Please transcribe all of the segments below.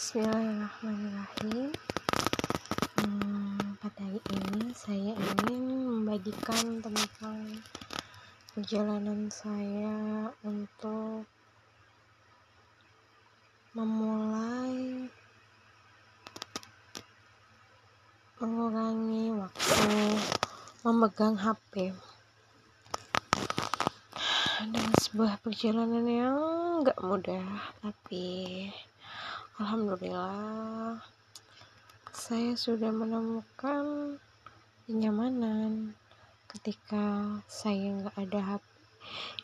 Bismillahirrahmanirrahim. Hmm, Pada hari ini saya ingin membagikan tentang perjalanan saya untuk memulai mengurangi waktu memegang HP dan sebuah perjalanan yang gak mudah tapi Alhamdulillah. Saya sudah menemukan kenyamanan ketika saya nggak ada HP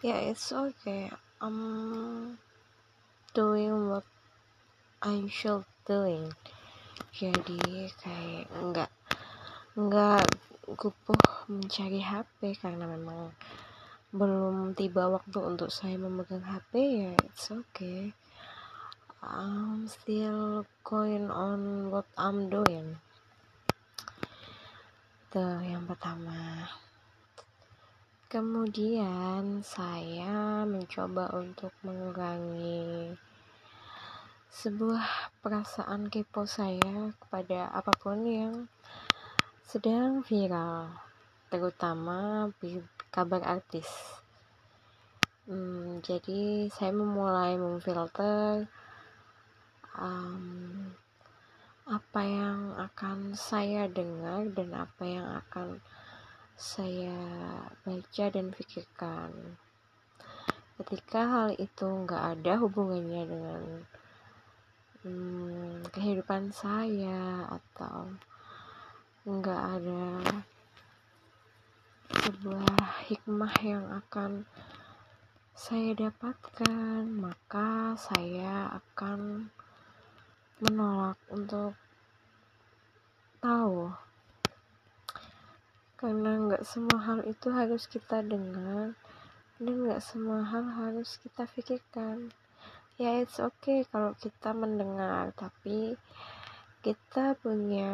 ya it's okay. I'm doing what I should doing. Jadi kayak nggak nggak gupuh mencari HP karena memang belum tiba waktu untuk saya memegang HP ya it's okay I'm still going on what I'm doing. Itu yang pertama. Kemudian saya mencoba untuk mengurangi sebuah perasaan kepo saya kepada apa pun yang sedang viral terutama kabar artis. Hmm, jadi saya memulai memfilter um, apa yang akan saya dengar dan apa yang akan saya baca dan pikirkan. Ketika hal itu nggak ada hubungannya dengan hmm, kehidupan saya atau nggak ada sebuah hikmah yang akan saya dapatkan maka saya akan menolak untuk tahu. Karena nggak semua hal itu harus kita dengar dan nggak semua hal harus kita pikirkan. Ya it's okay kalau kita mendengar tapi kita punya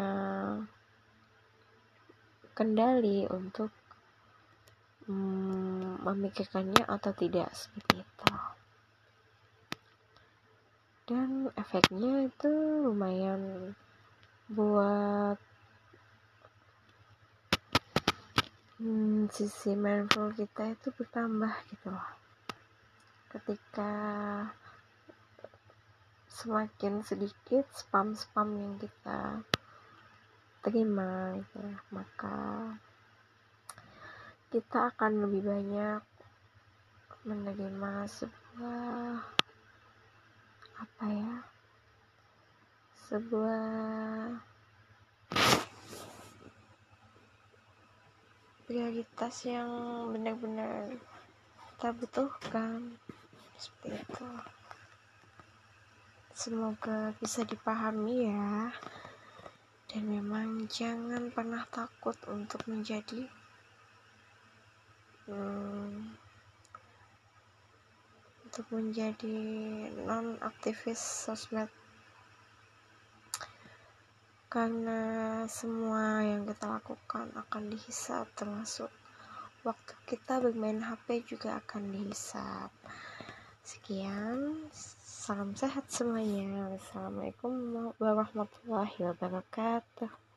kendali untuk hmm, memikirkannya atau tidak seperti itu dan efeknya itu lumayan buat hmm, sisi mindful kita itu bertambah gitu loh. Ketika semakin sedikit spam-spam yang kita terima gitu ya, maka kita akan lebih banyak menerima sebuah apa sebuah prioritas yang benar-benar kita butuhkan. Seperti itu. Semoga bisa dipahami ya. Dan memang jangan pernah takut untuk menjadi hmm, untuk menjadi non aktivis sosmed. Karena semua yang kita lakukan akan dihisap termasuk waktu kita bermain HP juga akan dihisap. Sekian salam sehat semuanya. Wassalamualaikum warahmatullahi wabarakatuh